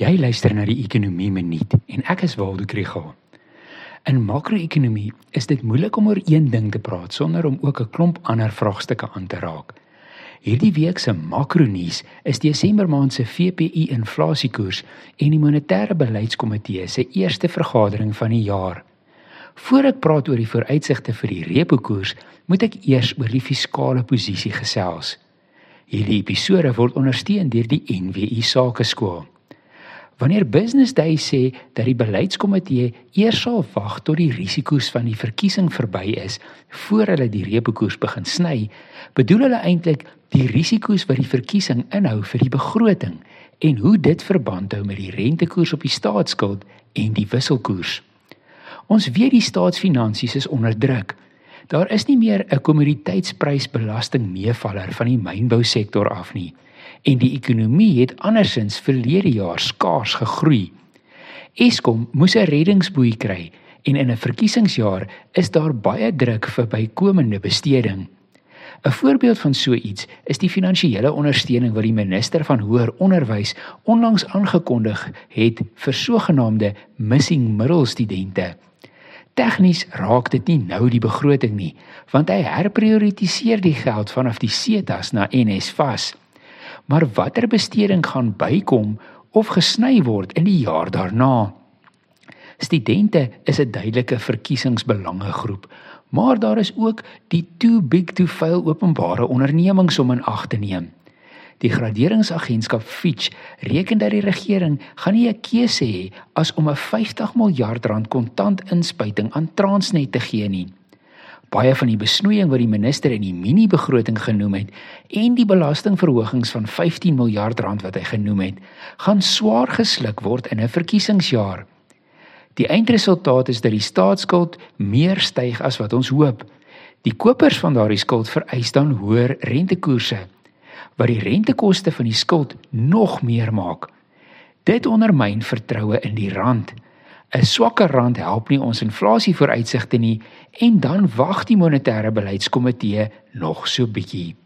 Jy luister na die Ekonomie Minuut en ek is Waldo Krugel. In makro-ekonomie is dit moeilik om oor een ding te praat sonder om ook 'n klomp ander vraagstukke aan te raak. Hierdie week se makronuus is Desember maand se VPI inflasiekoers en die monetêre beleidskomitee se eerste vergadering van die jaar. Voor ek praat oor die vooruitsigte vir die repo koers, moet ek eers oor die fiskale posisie gesels. Hierdie episode word ondersteun deur die NWI Sakeskool. Wanneer Business Day sê dat die beleidskomitee eers sal wag tot die risiko's van die verkiesing verby is voor hulle die reepekoers begin sny, bedoel hulle eintlik die risiko's wat die verkiesing inhou vir die begroting en hoe dit verband hou met die rentekoers op die staatsskuld en die wisselkoers. Ons weet die staatsfinansies is onder druk. Daar is nie meer 'n kommoditeitsprysbelasting meevaller van die mynbousektor af nie en die ekonomie het andersins verlede jaar skaars gegroei. Eskom moes 'n reddingsboei kry en in 'n verkiesingsjaar is daar baie druk vir bykomende besteding. 'n Voorbeeld van so iets is die finansiële ondersteuning wat die minister van hoër onderwys onlangs aangekondig het vir sogenaamde missing middle studente. Tegnies raak dit nie nou die begroting nie, want hy herprioritiseer die geld vanaf die SETAs na NSFAS maar watter besteding gaan bykom of gesny word in die jaar daarna. Studente is 'n duidelike verkiesingsbelange groep, maar daar is ook die too big to fail openbare ondernemings om in ag te neem. Die graderingsagentskap Fitch reken dat die regering gaan nie 'n keuse hê as om 'n 50 miljard rand kontant inspuiting aan Transnet te gee nie baie van die besnoeiing wat die minister in die mini-begroting genoem het en die belastingverhogings van 15 miljard rand wat hy genoem het, gaan swaar gesluk word in 'n verkiesingsjaar. Die eindresultaat is dat die staatsskuld meer styg as wat ons hoop. Die kopers van daardie skuld vereis dan hoër rentekoerse wat die rentekoste van die skuld nog meer maak. Dit ondermyn vertroue in die rand. 'n Swakker rand help nie ons inflasie vooruitsigte nie en dan wag die monetêre beleidskomitee nog so bietjie.